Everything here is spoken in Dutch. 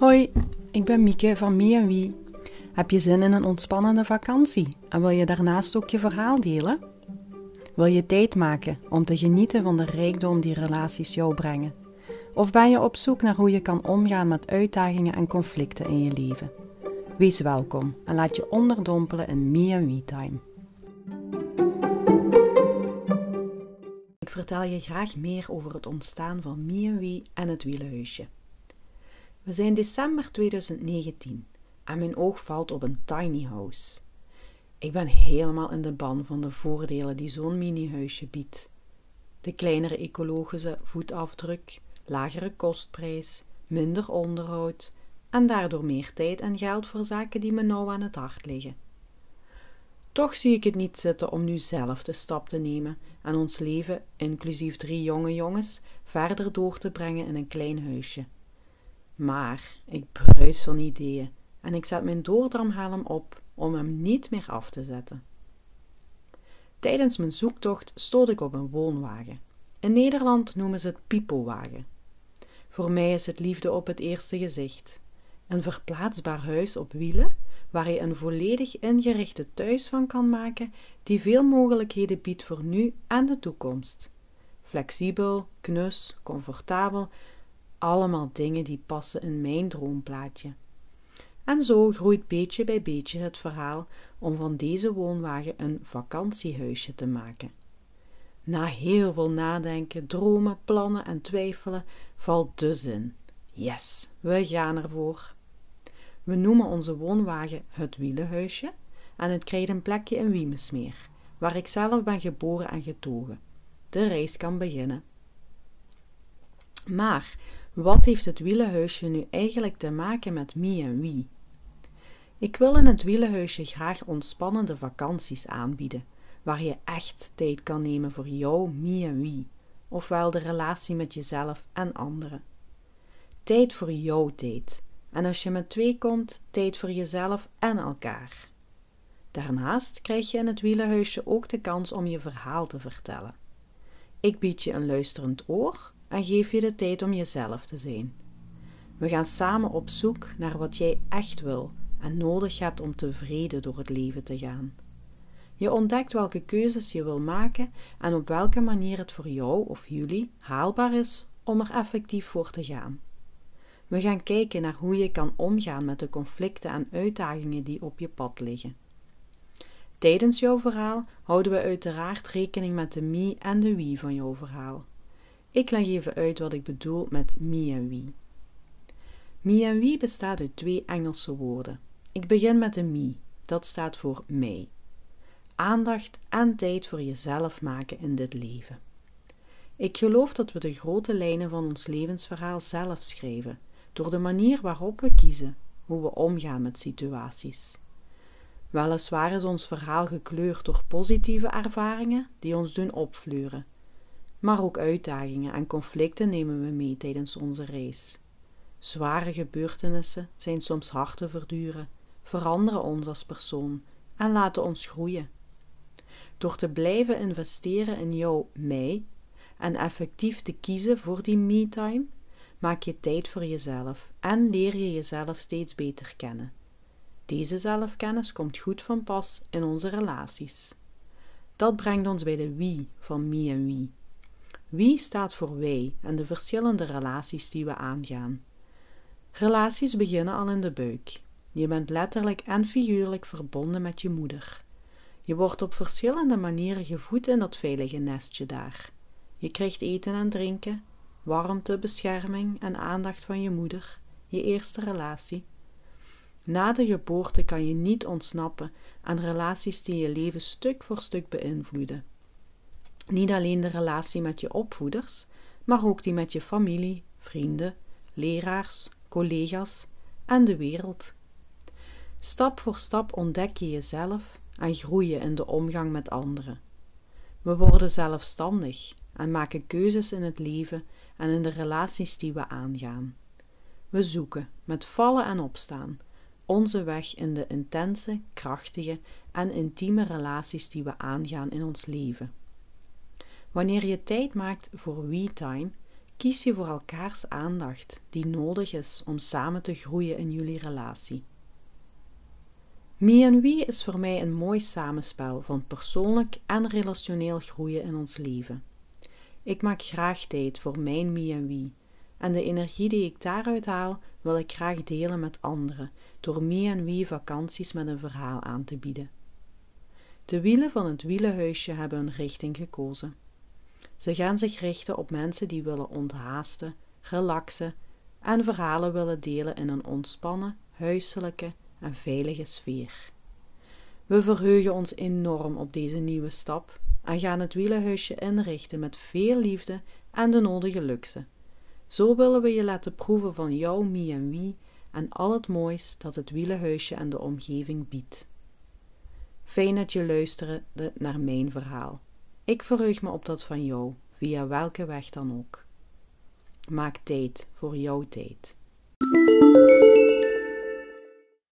Hoi, ik ben Mieke van Mie Wie. Heb je zin in een ontspannende vakantie en wil je daarnaast ook je verhaal delen? Wil je tijd maken om te genieten van de rijkdom die relaties jou brengen? Of ben je op zoek naar hoe je kan omgaan met uitdagingen en conflicten in je leven? Wees welkom en laat je onderdompelen in Me We Time. Ik vertel je graag meer over het ontstaan van Me We en het wielenhuisje. We zijn december 2019 en mijn oog valt op een tiny house. Ik ben helemaal in de ban van de voordelen die zo'n mini-huisje biedt. De kleinere ecologische voetafdruk, lagere kostprijs, minder onderhoud en daardoor meer tijd en geld voor zaken die me nauw aan het hart liggen. Toch zie ik het niet zitten om nu zelf de stap te nemen en ons leven, inclusief drie jonge jongens, verder door te brengen in een klein huisje. Maar ik bruis van ideeën en ik zet mijn doordramhelm op om hem niet meer af te zetten. Tijdens mijn zoektocht stoot ik op een woonwagen. In Nederland noemen ze het pipowagen. Voor mij is het liefde op het eerste gezicht. Een verplaatsbaar huis op wielen waar je een volledig ingerichte thuis van kan maken die veel mogelijkheden biedt voor nu en de toekomst. Flexibel, knus, comfortabel, allemaal dingen die passen in mijn droomplaatje. En zo groeit beetje bij beetje het verhaal om van deze woonwagen een vakantiehuisje te maken. Na heel veel nadenken, dromen, plannen en twijfelen valt de zin. Yes, we gaan ervoor. We noemen onze woonwagen het wielenhuisje en het krijgt een plekje in Wiemesmeer, waar ik zelf ben geboren en getogen. De reis kan beginnen. Maar wat heeft het wielenhuisje nu eigenlijk te maken met wie en wie? Ik wil in het wielenhuisje graag ontspannende vakanties aanbieden, waar je echt tijd kan nemen voor jou, me en wie, ofwel de relatie met jezelf en anderen. Tijd voor jouw tijd, en als je met twee komt, tijd voor jezelf en elkaar. Daarnaast krijg je in het wielenhuisje ook de kans om je verhaal te vertellen. Ik bied je een luisterend oor en geef je de tijd om jezelf te zijn. We gaan samen op zoek naar wat jij echt wil en nodig hebt om tevreden door het leven te gaan. Je ontdekt welke keuzes je wil maken en op welke manier het voor jou of jullie haalbaar is om er effectief voor te gaan. We gaan kijken naar hoe je kan omgaan met de conflicten en uitdagingen die op je pad liggen. Tijdens jouw verhaal houden we uiteraard rekening met de me en de wie van jouw verhaal. Ik leg even uit wat ik bedoel met me en wie. Me en wie bestaat uit twee Engelse woorden. Ik begin met de me, dat staat voor mij. Aandacht en tijd voor jezelf maken in dit leven. Ik geloof dat we de grote lijnen van ons levensverhaal zelf schrijven, door de manier waarop we kiezen, hoe we omgaan met situaties. Weliswaar is ons verhaal gekleurd door positieve ervaringen die ons doen opvleuren, maar ook uitdagingen en conflicten nemen we mee tijdens onze reis. Zware gebeurtenissen zijn soms hard te verduren, veranderen ons als persoon en laten ons groeien. Door te blijven investeren in jouw mij en effectief te kiezen voor die me-time, maak je tijd voor jezelf en leer je jezelf steeds beter kennen. Deze zelfkennis komt goed van pas in onze relaties. Dat brengt ons bij de wie van me en wie. Wie staat voor wij en de verschillende relaties die we aangaan. Relaties beginnen al in de buik. Je bent letterlijk en figuurlijk verbonden met je moeder. Je wordt op verschillende manieren gevoed in dat veilige nestje daar. Je krijgt eten en drinken, warmte, bescherming en aandacht van je moeder, je eerste relatie. Na de geboorte kan je niet ontsnappen aan relaties die je leven stuk voor stuk beïnvloeden. Niet alleen de relatie met je opvoeders, maar ook die met je familie, vrienden, leraars, collega's en de wereld. Stap voor stap ontdek je jezelf en groei je in de omgang met anderen. We worden zelfstandig en maken keuzes in het leven en in de relaties die we aangaan. We zoeken, met vallen en opstaan, onze weg in de intense, krachtige en intieme relaties die we aangaan in ons leven. Wanneer je tijd maakt voor we-time, kies je voor elkaars aandacht die nodig is om samen te groeien in jullie relatie. Me en We is voor mij een mooi samenspel van persoonlijk en relationeel groeien in ons leven. Ik maak graag tijd voor mijn Me en We en de energie die ik daaruit haal wil ik graag delen met anderen door Me en We vakanties met een verhaal aan te bieden. De wielen van het wielenhuisje hebben een richting gekozen. Ze gaan zich richten op mensen die willen onthaasten, relaxen en verhalen willen delen in een ontspannen, huiselijke en veilige sfeer. We verheugen ons enorm op deze nieuwe stap en gaan het wielenhuisje inrichten met veel liefde en de nodige luxe. Zo willen we je laten proeven van jouw Mie en Wie en al het moois dat het wielenhuisje en de omgeving biedt. Fijn dat je luisterde naar mijn verhaal. Ik verheug me op dat van jou, via welke weg dan ook. Maak tijd voor jouw tijd.